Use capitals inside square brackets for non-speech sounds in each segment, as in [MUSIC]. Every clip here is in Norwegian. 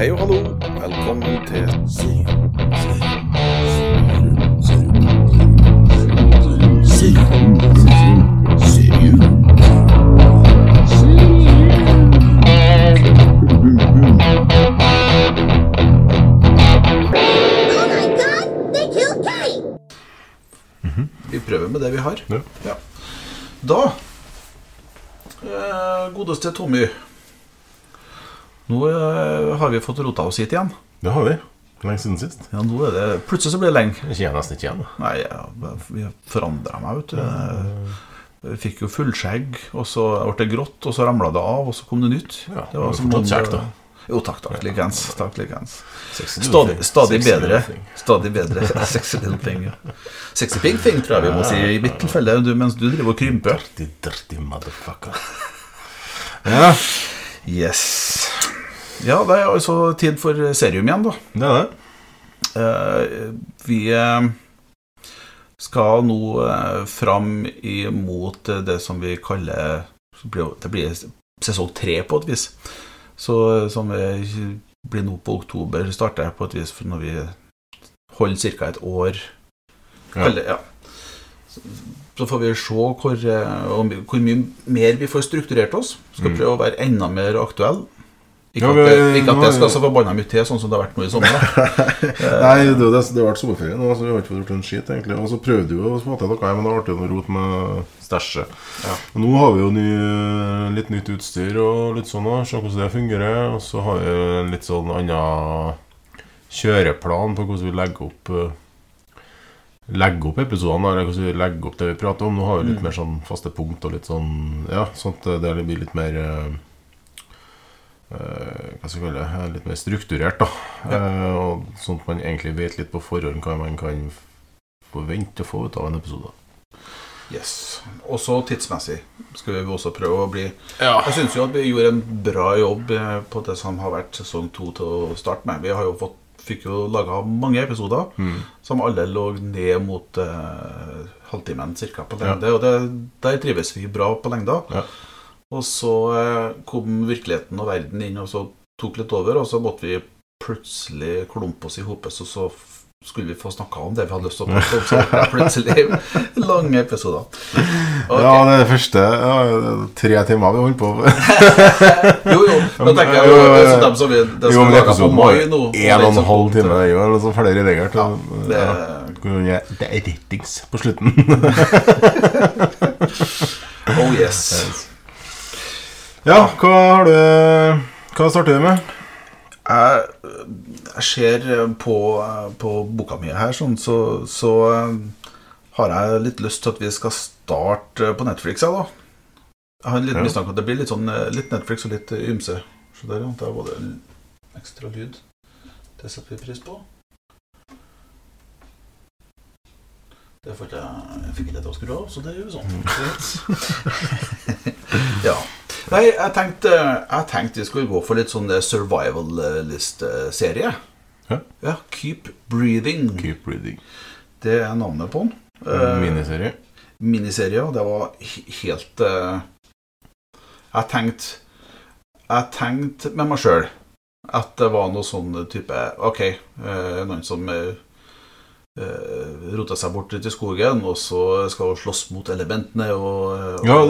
Hei og hallo. Velkommen til Oh Kate! Vi prøver med det vi har. Ja. Da eh, Godeste Tommy. Nå eh, har vi fått rota oss hit igjen. Det har vi. Lenge siden sist. Ja, nå er det Plutselig så blir det lenge. Jeg kjenner nesten ikke igjen. Nei, vi har forandra meg, vet du. Jeg fikk jo fullskjegg, og så ble det grått, og så ramla det av, og så kom det nytt. Ja, det var som kjekt, da. Jo, takk, takk. Likeens. Takk, likeens. Stadig, stadig bedre. Stadig [LAUGHS] bedre. Sexy little thing. Ja. Sexy pink thing, tror jeg vi må si i mitt tilfelle, mens du driver og krymper. Dirty, dirty motherfucker. Ja, Yes. Ja, det er altså tid for serium igjen, da. det er det. Uh, vi eh, skal nå uh, fram imot det som vi kaller Det blir sesong tre, på et vis. Så som vi blir nå på oktober, starter på et vis for når vi holder ca. et år. Ja. Eller, ja. Så- får vi se hvor, hvor mye mer vi får strukturert oss. Skal Mm. prøve å være enda mer aktuell. Ikke, Ja, at, det, ikke at det skal så forbanna mye til, sånn som det har vært nå i sommer. [LAUGHS] Nei, det, det, det har vært sommerferie nå, så vi har ikke fått gjort en skit, egentlig. Og så prøvde vi å få til noe, men det ble noe rot med stæsjet. Ja. Nå har vi jo ny, litt nytt utstyr og litt sånn, se hvordan det fungerer. Og så har vi en litt sånn annen kjøreplan på hvordan vi legger opp legge Legger opp episodene, eller hvordan vi legger opp det vi prater om. Nå har vi litt mer sånn faste punkt og litt sånn Ja, sånn at det blir litt mer eh, eh, hva skal jeg kalle det, litt mer strukturert. da Eh, og Sånn at man egentlig vet litt på forhånd hva man kan forvente å få ut av en episode. Yes. Også tidsmessig skal vi også prøve å bli Ja. Jeg syns jo at vi gjorde en bra jobb eh, på det som har vært sesong to til å starte med. Vi har jo fått, fikk jo laga mange episoder Mm. som alle lå ned mot eh, halvtimen cirka på Ja. lengde. Og det, der trives vi bra på lengda. Ja. Og så eh, kom virkeligheten og verden inn og så tok litt over, og så måtte vi plutselig klumpe oss i hop, så, så skulle vi få snakka om det vi hadde lyst til å prate om. Så ble det plutselig [LAUGHS] lange episoder. Okay. Ja, det er første ja, tre timer vi holdt på [LAUGHS] Jo, jo. Nå tenker jeg jo, dem som vi, det Jo, lage på mai nå en og en halv time. Det er jo altså flere regler. Ja, det- ja. Det er rettings på slutten. [LAUGHS] Oh yes. Ja, hva har du Hva starter vi med? Jeg, jeg ser på, på boka mi her, sånn, så, så eh, har jeg litt lyst til at vi skal starte på Netflix. Jeg, da. jeg har en liten Ja. mistanke at det blir litt, sånn, eh, litt Netflix og litt eh, ymse. Så der, ja. Der var det ekstra lyd. Det setter vi pris på. Det får jeg Jeg fikk ikke til å skru av, så det gjør vi sånn. [LAUGHS] ja. Nei, jeg tenkte, jeg tenkte vi skulle gå for litt sånn eh, survival list-serie. Ja. ja. Keep Breathing. Keep Breathing. Det er navnet på den. Eh, Miniserie. miniserie, og det var helt eh, Jeg tenkte Jeg tenkte med meg sjøl at det var noe sånn type Ok, noen som rota seg bort ut i skogen, og så skal hun slåss mot elementene og, og Ja,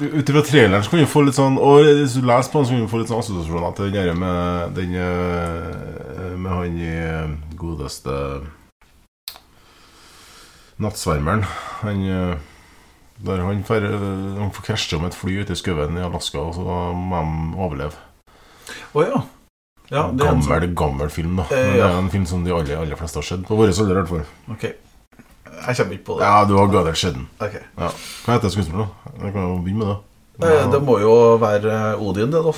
Ut ifra traileren så kan du få litt sånn Og hvis du leser på den, så kan du få litt sånn assosiasjoner til den der med den eh, Med han i eh, godeste Nattsvermeren. Han eh, Der han får, han får krasje om et fly ute i skauen i Alaska, og så må de overleve. Å ja. Ja det er en sånn, gammel, gammel film, da. Eh, Men det ja. er en film som de aller, aller fleste har sett. På vår alder, i hvert fall. Ok. Jeg kommer ikke på det. Ja, du har garantert sett den. Ok. Ja. Hva heter skuespilleren, da? Jeg kan jo begynne med det. Eh, Det må jo være eh, Odin, det, da.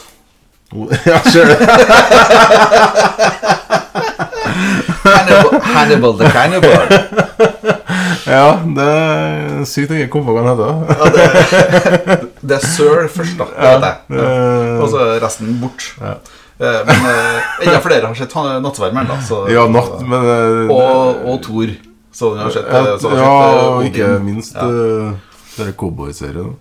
[LAUGHS] Ja, ser du. Hannibal, Hannibal the Cannibal. [LAUGHS] Ja, det er sykt å jeg ikke kom på hva han heter. Ja, det, [LAUGHS] det er Sir først, da. Det vet jeg. Ja. Og så resten bort. Ja. Eh, Men eh, enda flere har sett han- Nattsvermeren, da. Så, Ja, natt, men eh, og, og Thor. Så han har sett, ja, ja, sett, eh, og ikke din. minst Ja. ja. denne cowboyserien.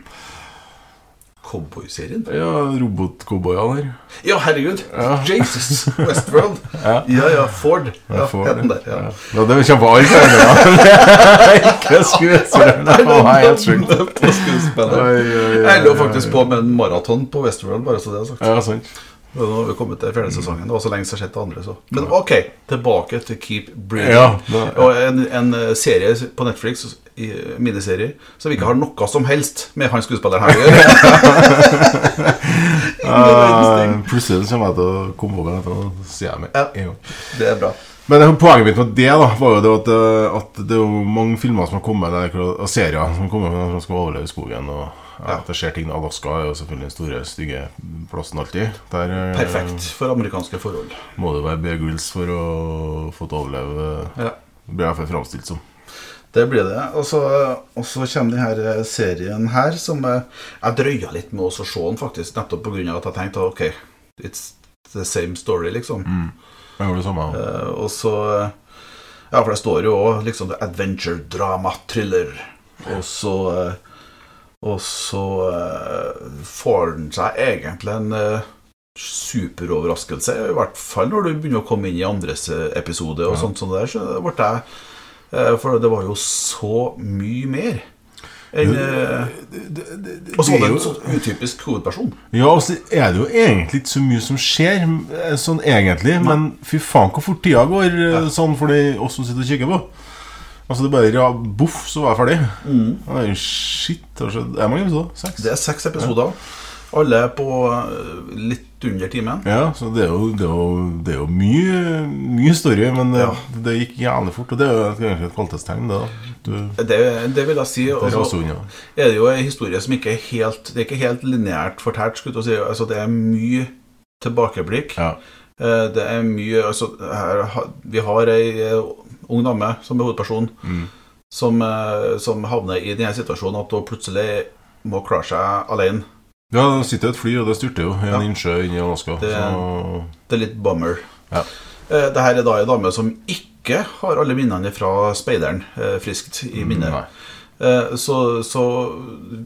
cowboyserien? Ja, robotcowboyene her. Ja, herregud! Jesus! Westworld. [LAUGHS] Ja. ja, ja. Ford. Ja, het den der. Ja. Ja, det kommer på alle karakterene. Ikke skuespilleren. Det var helt sjukt. På skuespiller. Oi, oi, oi, Jeg lå faktisk på med en maraton på Westworld, bare så det er sagt. Ja, sant. Nå har vi kommet til fjerde sesongen. Det var så lenge siden jeg har sett det andre. Så. Men ok, tilbake til Keep Breathing. Ja, ja. Og en, en eh, serie på Netflix, miniserie, som ikke har noe som helst med han skuespilleren her å gjøre. [LAUGHS] Uh, plutselig kommer jeg til å komme på det, og sier jeg meg Ja. en gang. Det er bra. Men poenget mitt med det da var jo det at, eh, at det er jo mange filmer som har kommet der, og serier som kommer når man skal overleve i skogen. Og ja, at det skjer ting. Alaska er jo selvfølgelig den store, stygge plassen alltid. Der eh, Perfekt for amerikanske forhold. må det være Bear Grills for å få til å overleve. Ja. Blir i hvert fall framstilt som. Det blir det. Og så, kommer denne serien her, som eh, jeg drøya litt med å se den, faktisk. Nettopp pga. at jeg tenkte ok, it's the same story, liksom. Jeg gjorde det samme. Eh, og så eh, Ja, for det står jo òg liksom adventure, drama, thriller. Og så eh, Og så eh, får den seg egentlig en eh, superoverraskelse. I hvert fall når du begynner å komme inn i andres eh, episode og Ja. sånt som det der. Så ble jeg For det var jo så mye mer. Og så var det en sånn utypisk hovedperson. Ja, og så er det jo egentlig ikke så mye som skjer, sånn egentlig. Men fy faen hvor fort tida går, ja. sånn for de, oss som sitter og kikker på. Altså det bare ja, boff, så var jeg ferdig. Det er jo shit. Det er mange episoder. Seks. Det er seks episoder. Alle på eh, litt under timen. Ja, så det er jo, det er jo, det er jo mye, mye story, men det, Ja. det gikk jævlig fort. Og det er jo egentlig et kvalitetstegn, det. Du, Det, det vil jeg si. Og så unna. er det jo en historie som ikke er helt Det er ikke helt lineært fortalt. Skulle si. Altså, det er mye tilbakeblikk. Ja. Eh, Det er mye altså, her, Vi har ei eh, ung dame som er hovedperson, Mm. som, eh, som havner i denne situasjonen at hun plutselig må klare seg alene. ja, det sitter et fly, og det styrter jo i en Ja. innsjø inne i Alaska. Det- Så Det er litt bummer. Ja. Dette er da ei dame som ikke har alle minnene fra speideren eh, friskt i minnet. Nei. Eh, Så, så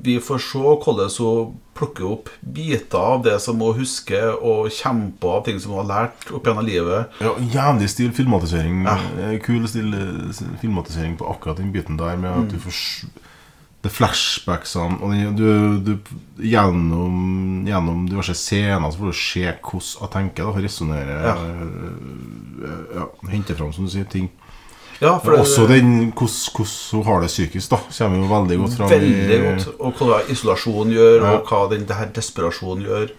vi får se hvordan hun plukker opp biter av det som hun husker, og kjemper av ting som hun har lært opp gjennom livet. Ja, jævlig stil filmatisering. Ja. Eh, Kul stil eh, filmatisering på akkurat den biten der med at du får Det flashbacksene og du, du, gjennom, gjennom diverse scener så får du se hvordan hun tenker. Resonnere Ja. ja, Hente fram, som du sier, ting. Ja, for det- også den hvordan hun har det psykisk, da. Kommer jo veldig godt fram. Veldig godt. Og hva isolasjon gjør, Ja. og hva den det her desperasjonen gjør.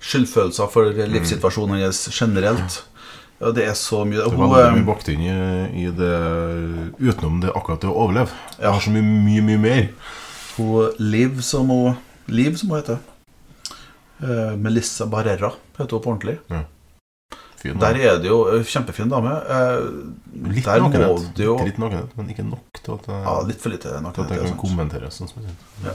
Skyldfølelser for livssituasjonen hennes generelt. Ja, det er så mye. Det er veldig eh, mye bakt inn i, i det utenom det akkurat det å overleve. Jeg Ja. har så mye, mye, mye mer. hun Liv, som hun Liv, som hun heter. Eh, Melissa Barrera heter hun på ordentlig. Fin, Der er det jo eh, Kjempefin dame. Eh, Litt der nakenhet. jo Litt nakenhet, men ikke nok til at jeg, Ja, litt for lite til at jeg kan kommentere sånn som Jeg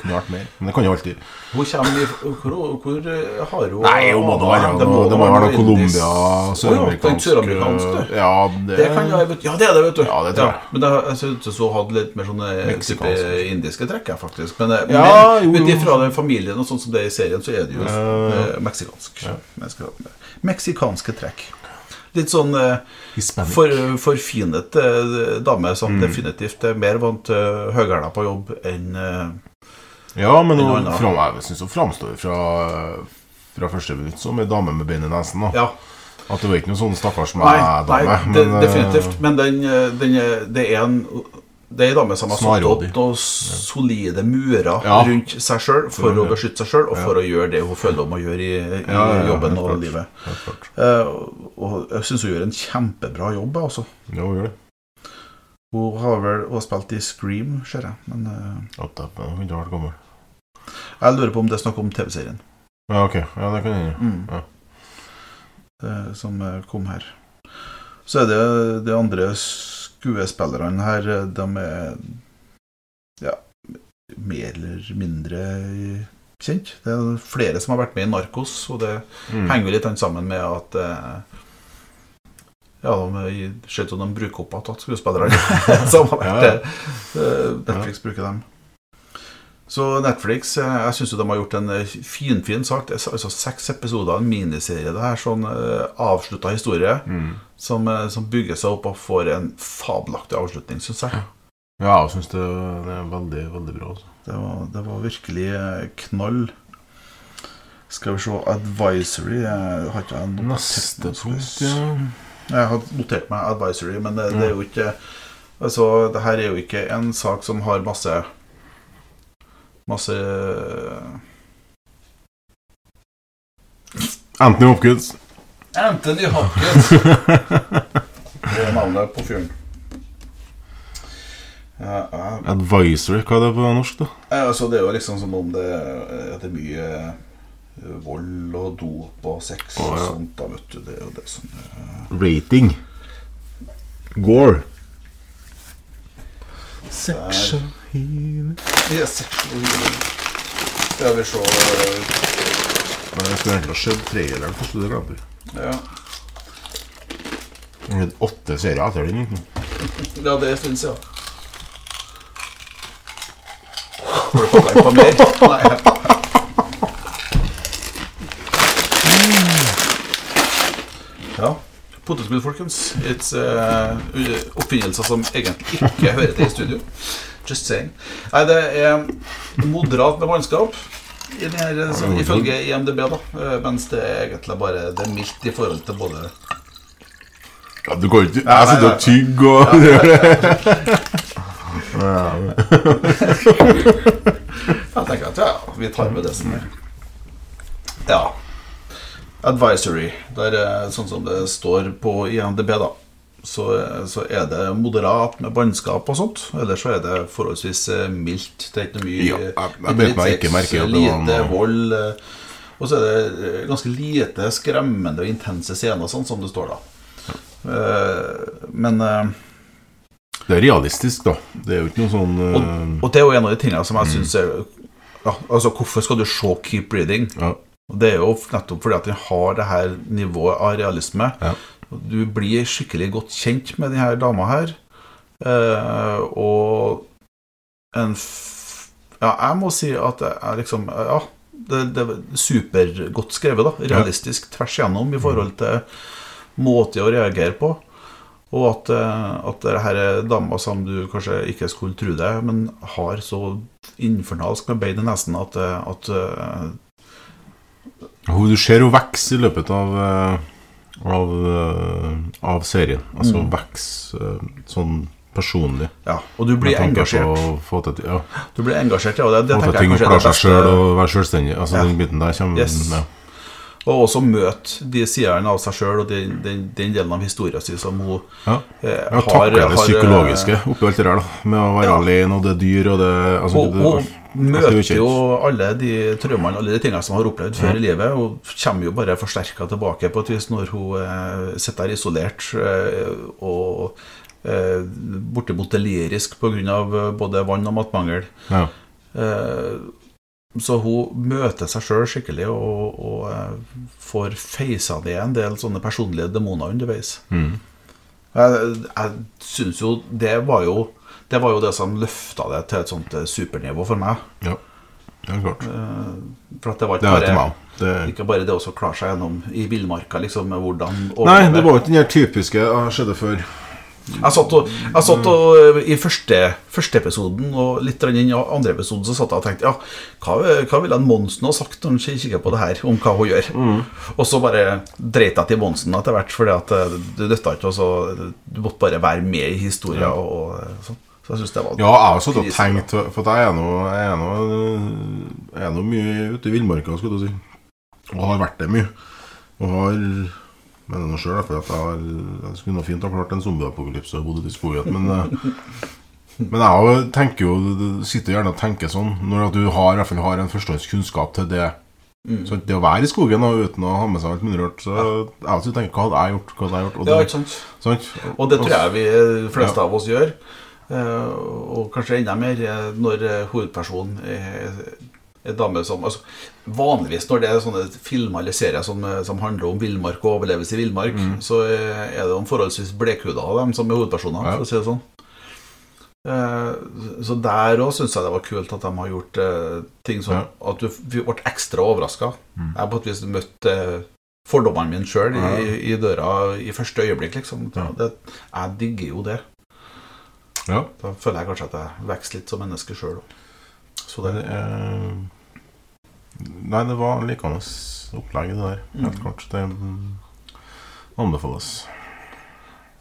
Kunne vært mer, men det kan jo alltid. Hvor, kommer i Hvor, hvor eh, har hun Nei, hun må da være Det må være noe Colombia, ja, søramerikansk søramerikansk, du. Ja, det, Det kan jeg, ja, det er det, vet du. Ja, det tror jeg. Men det, jeg som hun hadde litt mer sånne indiske trekk, faktisk. Men, eh, Ja, men ut jo. den familien og sånn som det er i serien, så er det jo Ja, ja, ja. eh, meksikansk. Meksika- Meksikanske trekk. Litt sånn eh, for, forfinet eh, dame som Mm. definitivt er mer vant til høyhæla på jobb enn eh, Ja, men En hun, fram, jeg syns hun framstår fra, fra første minutt som ei dame med bein i nesen. Da. Ja. At det var ikke noe sånn stakkars Nei, meg-dame. nei det, men, eh, definitivt. Men den, eh, den, det er en det er en dame som har satt opp noen solide murer Ja. rundt seg sjøl for å beskytte seg sjøl og for å gjøre det hun føler hun må gjøre i, i jobben og livet. Eh, og jeg syns hun gjør en kjempebra jobb. Altså. Ja, hun gjør det. Hun har vel hun har spilt i Scream, ser jeg. Men uh, hun har vært gammel. jeg lurer på om det er snakk om TV-serien Ja, ok. Ja, det kan hende. mm. Ja. Det som eh, kom her. Så er det det andre skuespillerne her. eh, De er ja, mer eller mindre kjent. Det er flere som har vært med i Narkos, og det Mm. henger litt sammen med at eh, Ja, de ser ut som de bruker opp igjen skuespillerne [LAUGHS] som har vært Ja. Eh, Netflix bruker dem. Så Netflix eh, jeg synes jo de har gjort en eh, finfin sak. Det er altså Seks episoder, en miniserie. Det her sånn uh, avslutta historie som, eh, som bygger seg opp og får en fabelaktig avslutning, syns jeg. Ja, jeg syns det, det er veldig, veldig bra. Altså. Det var, det var virkelig eh, knall. Skal vi se Advisory jeg Har ikke jeg Neste punkt, ja. Jeg har notert meg Advisory, men det, det er jo ikke Altså, det her er jo ikke en sak som har masse Masse Anthony Hopkins. Anthony Hopkins! [LAUGHS] Det er navnet på fyren. Ja, ja. Advisory, hva er det på norsk, da? Ja, altså, det er jo liksom som om det, at det er mye eh, vold og dop og sex Å, og sånt. da, vet du. Det er jo det som eh, Rating. Gore. Section Ja, Yes. Skal vi se Nei, Men Jeg skulle egentlig ha sett traileren først. Det glemte jeg. Ja, Det er Åtte serier etter den. ikke? ja det er en stund siden. Får du komme på mer? Nei. Ja. Potetgull, folkens. It's uh, oppfinnelser som egentlig ikke hører til i studio. Just saying. Nei, det er moderat med mannskap. I den her, sånn, ifølge IMDb, da. Eh, Mens det er egentlig bare Det er mildt i forhold til både Ja, du går ikke Jeg sitter og tygger og gjør det. Jeg tenker at ja, vi tar med det som er Ja. Advisory. Det er sånn som det står på IMDb, da, så, eh, så er det moderat med bannskap og sånt. Ellers så er det forholdsvis eh, mildt. Det er ikke mye Ja, jeg- jeg meg ikke merke at det var noe- vold. eh, Og så er det eh, ganske lite skremmende og intense scener, sånn som det står da. Eh, Men eh, Det er realistisk, da. Det er jo ikke noe sånn og, eh, og det er jo en av de tingene som jeg synes er ja, Altså, hvorfor skal du se Keep Breathing? ja. Det er jo nettopp fordi at den har det her nivået av realisme. Ja. Du blir skikkelig godt kjent med denne dama her. Eh, og en Ja, jeg må si at det er liksom Ja, det, det er supergodt skrevet, da. Realistisk tvers igjennom i forhold til måte å reagere på. Og at, eh, at det her er damer som du kanskje ikke skulle tro det, men har så infernalsk med bein i nesen at, eh, at uh, Du ser hun vokser i løpet av eh, av, eh, av serien. Altså Mm. vokse eh, sånn personlig. Ja, og du blir engasjert. til ja, Du blir engasjert, ja. og Det, det Få til ting å klare det seg sjøl og være selvstendig. Altså Ja. Den biten der kommer Yes. ja. Og også møte de sidene av seg sjøl og den, den, den delen av historien sin som hun Ja. eh, har takle det psykologiske oppi alt det der, da. Med å være alene, og det er dyr, og det altså, og, er møter jo alle de traumene, alle de tingene som hun har opplevd før i livet, og kommer jo bare forsterka tilbake på et vis når hun eh, sitter der isolert eh, og eh, bortimot delirisk pga. både vann- og matmangel. Ja. Eh, Så hun møter seg sjøl skikkelig og, og får feisa ned en del sånne personlige demoner underveis. Mm. Jeg, jeg syns jo det var jo Det var jo det som løfta det til et sånt eh, supernivå for meg. ja. Det er klart. For at det var Det ikke til bare. Det... ikke bare det å klare seg gjennom i villmarka, liksom, med hvordan Nei, det var jo ikke den der typiske Jeg skjedde før. Jeg satt, og, jeg satt og, I første, første episoden og litt i andre episoden så satt jeg og tenkte Ja, hva, hva ville en Monsen ha sagt når han kikker på det her, om hva hun gjør? Og så bare dreit jeg til Monsen etter hvert, fordi at du det nytta ikke. og så- Du måtte bare være med i historien. Og, og sånn. Så jeg synes det var Ja, jeg har satt og tenkt For jeg er nå Jeg er nå, jeg er nå mye ute i villmarka, skulle du si. Og har vært det mye. Og har Men nå sjøl, for at jeg, har, jeg skulle nå fint ha klart en zombieapokalypse og bodd ute i skogen, men eh, Men jeg tenker jo sitter gjerne og tenker sånn Når at du har, i hvert fall har en førstehåndskunnskap til det Mm. Så Det å være i skogen og uten å ha med seg alt mulig rart Så jeg også tenker hva hadde jeg gjort? Hva hadde jeg gjort? Og Ja, det, ikke sant? sant? Og det tror jeg vi fleste Ja. av oss gjør. Eh, og kanskje enda mer eh, når eh, hovedpersonen er, dame som altså, Vanligvis når det er sånne filmer eller serier som, som handler om villmark og overlevelse i villmark, så eh, er det en forholdsvis blekhuda av dem som er hovedpersoner, Ja. for å si det sånn. Så der òg syns jeg det var kult at de har gjort ting sånn Ja. at du ble ekstra overraska. Jeg har på et vis møtt eh, fordommene mine sjøl i, i døra i første øyeblikk, liksom. Ja. Det, jeg digger jo det. Ja. Da føler jeg kanskje at jeg vokser litt som menneske sjøl òg. Så det Det er Nei, det var likende opplegg, det der. Helt Mm. klart. Det mm, anbefales.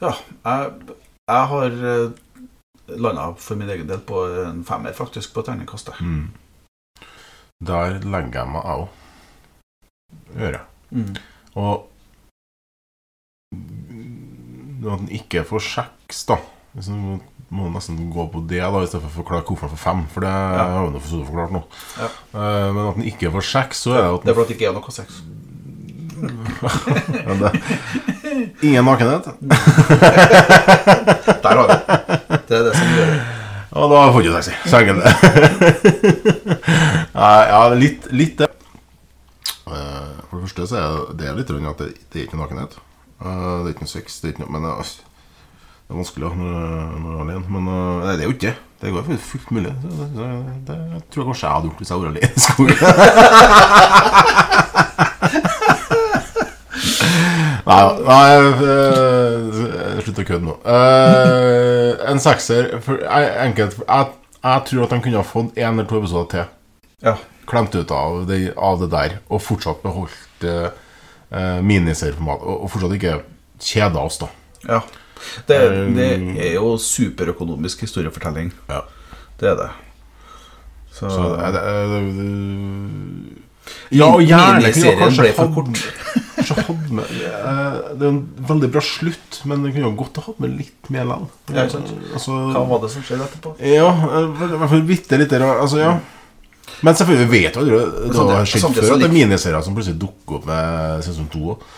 Ja, jeg, jeg har landa for min egen del på en femmer, faktisk, på terningkastet. Mm. Der legger jeg meg òg. Øret. Mm. Og at en ikke får sjekks, da. Hvis du må, nesten gå på det da i stedet for å forklare hvorfor han får fem. For det har vi for- forklart nå. Ja. Uh, men at den ikke får seks, så er det at Det er fordi det ikke er noe seks. [LAUGHS] ja, det, Ingen nakenhet. [LAUGHS] Der har vi det. Det er det som gjør det. Og da får du taxi. Så enkelt det. [LAUGHS] Ja, litt, litt det. Eh, For det første så er det- litt rundt at det, det er ikke nakenhet. Eh, Det er ikke noe sex. Det er ikke noe, men eh, det er vanskelig når, når du er alene. Men eh, nei, det er jo ikke det. Det går fullt mulig. Så, det, det, det tror jeg kanskje jeg hadde gjort hvis jeg var alene i skogen. [LAUGHS] Nei, nei eh, slutt å kødde nå. Uh, en sekser for, jeg, Enkelt. Jeg, jeg tror at de kunne ha fått én eller to episoder til. Ja. Klemt ut av det, av det der, og fortsatt beholdt uh, miniserieformat. Og, og fortsatt ikke kjeda oss, da. ja. Det, det er jo superøkonomisk historiefortelling. Ja. Det er det. Så, Så det, det, det, Ja, og gjerne kunne kanskje ble for kort. med eh, Det er en veldig bra slutt, men det kunne jo godt ha hatt med litt mer. Ja. Altså, Hva var det som skjedde etterpå? Ja, eh, i hvert fall bitte litt der, Altså, ja. Men selvfølgelig vet du aldri. Det skjedd samtidig før at det er miniserier som plutselig dukker opp med sesong to. også.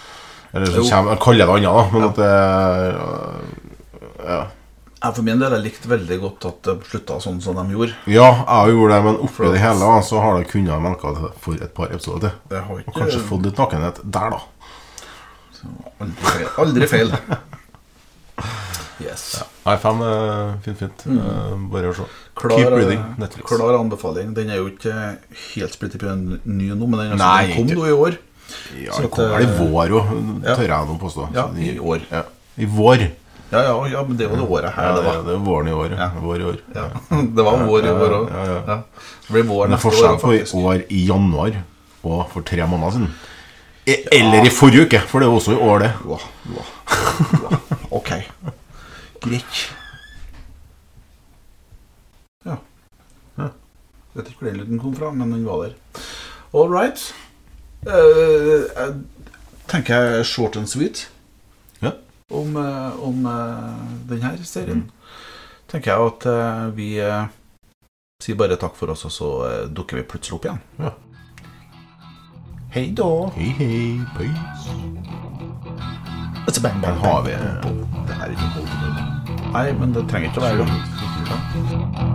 Eller så kommer, kommer, kaller det annet, da. Men at det Ja. Jeg for min del jeg likte veldig godt at det slutta sånn som de gjorde. Ja, jeg gjorde det, men oppi det hele så har det kunnet melka det for et par episoder til. Og kanskje fått litt nakenhet der, da. Aldri feil. Aldri feil. Yes. Nei, fem er fint, fint. Mm. Bare å se. Klar, Keep reading. Netflix. klar anbefaling. Den er jo ikke helt splitter ny nå, men den, Nei, den kom nå i år. Ja, Så at, kommer det eh, vår òg, tør jeg nå påstå. Ja, i år. Ja. I vår. Ja, ja, ja, men det var det året her det det, var. det var våren i år. Ja. Vår i år. Ja. [LAUGHS] Det var vår i år òg. ja, ja. Ja. Det blir vår det er neste år, forskjell på i år i januar og for tre måneder siden. Eller i forrige uke, for det er også i år, det. Ja, ja, ja. Ok. Greit. Ja. Jeg Vet ikke hvor den lyden kom fra, men den var der. All right. Eh, jeg tenker jeg short and sweet Ja. om, uh, om uh, denne serien. Tenker jeg at eh, vi eh, sier bare takk for oss, og så eh, dukker vi plutselig opp igjen. Ja. Hei da. Hei, hei, peace. Bang, Den har vi. Det her er ikke Nei, men det trenger ikke å være det.